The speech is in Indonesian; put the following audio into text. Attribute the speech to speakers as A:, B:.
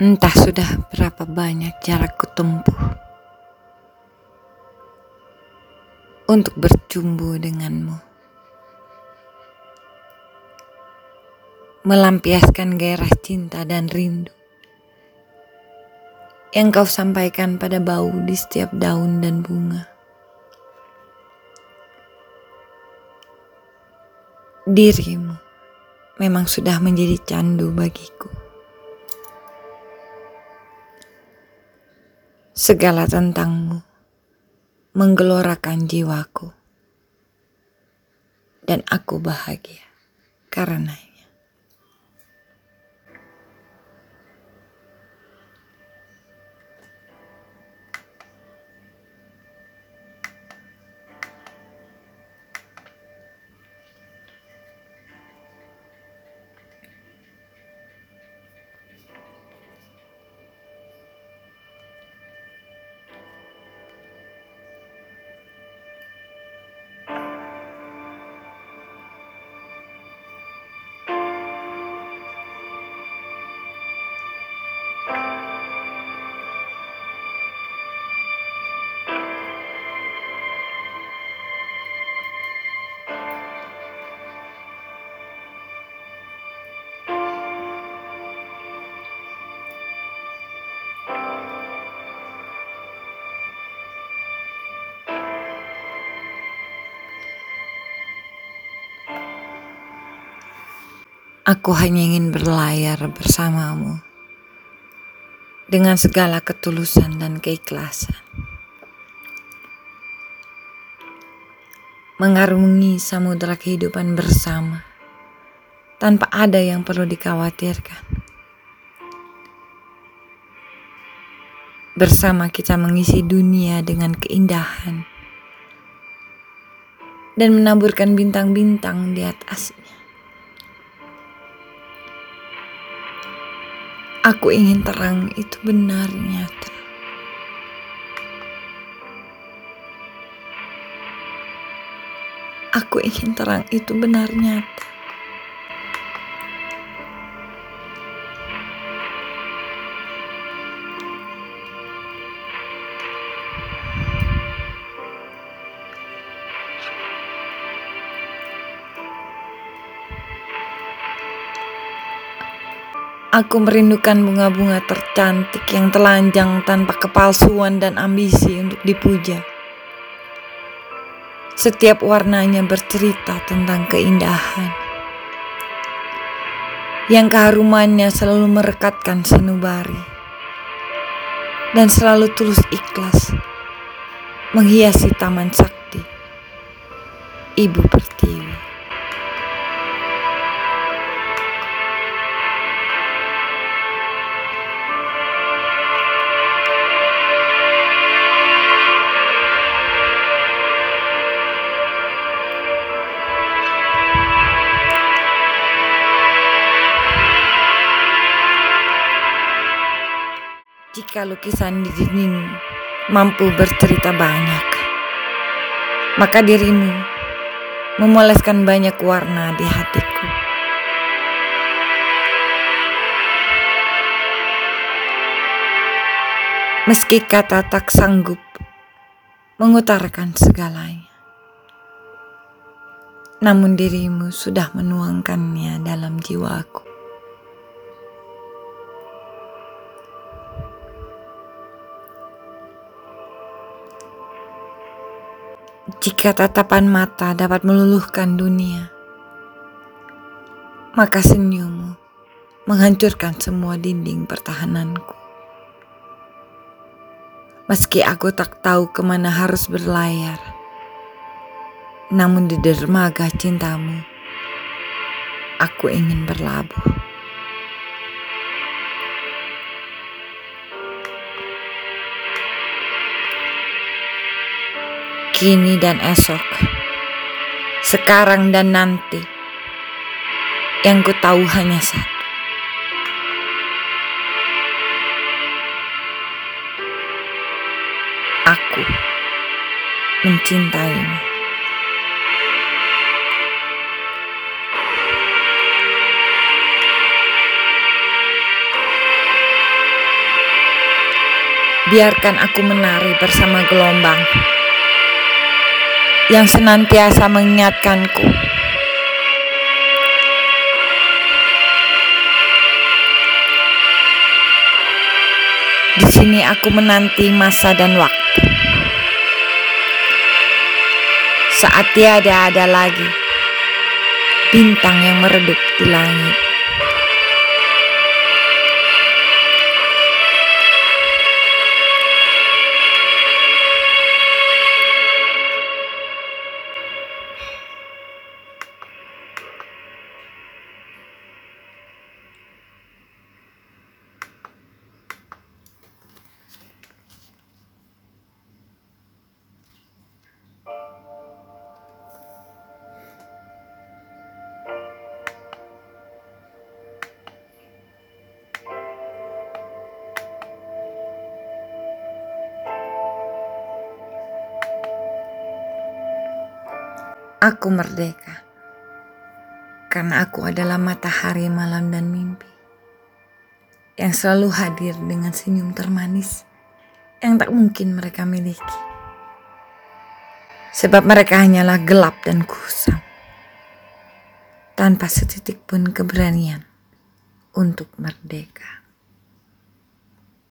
A: Entah sudah berapa banyak jarak kutempuh untuk bercumbu denganmu. Melampiaskan gairah cinta dan rindu yang kau sampaikan pada bau di setiap daun dan bunga. Dirimu memang sudah menjadi candu bagiku. Segala tentangmu menggelorakan jiwaku, dan aku bahagia karenanya. Aku hanya ingin berlayar bersamamu dengan segala ketulusan dan keikhlasan. Mengarungi samudera kehidupan bersama tanpa ada yang perlu dikhawatirkan. Bersama kita mengisi dunia dengan keindahan dan menaburkan bintang-bintang di atasnya. Aku ingin terang itu benar nyata. Aku ingin terang itu benar nyata. Aku merindukan bunga-bunga tercantik yang telanjang tanpa kepalsuan dan ambisi untuk dipuja. Setiap warnanya bercerita tentang keindahan. Yang keharumannya selalu merekatkan sanubari. Dan selalu tulus ikhlas menghiasi taman sakti. Ibu Pertiwi. Jika lukisan di dinding mampu bercerita banyak, maka dirimu memoleskan banyak warna di hatiku. Meski kata tak sanggup mengutarakan segalanya, namun dirimu sudah menuangkannya dalam jiwaku. Jika tatapan mata dapat meluluhkan dunia, maka senyummu menghancurkan semua dinding pertahananku. Meski aku tak tahu ke mana harus berlayar, namun di dermaga cintamu, aku ingin berlabuh. Kini dan esok, sekarang dan nanti. Yang ku tahu hanya satu. Aku mencintaimu. Biarkan aku menari bersama gelombang yang senantiasa mengingatkanku Di sini aku menanti masa dan waktu. Saat tiada ada lagi bintang yang meredup di langit. Aku merdeka karena aku adalah matahari malam dan mimpi yang selalu hadir dengan senyum termanis yang tak mungkin mereka miliki. Sebab mereka hanyalah gelap dan kusam tanpa setitik pun keberanian untuk merdeka.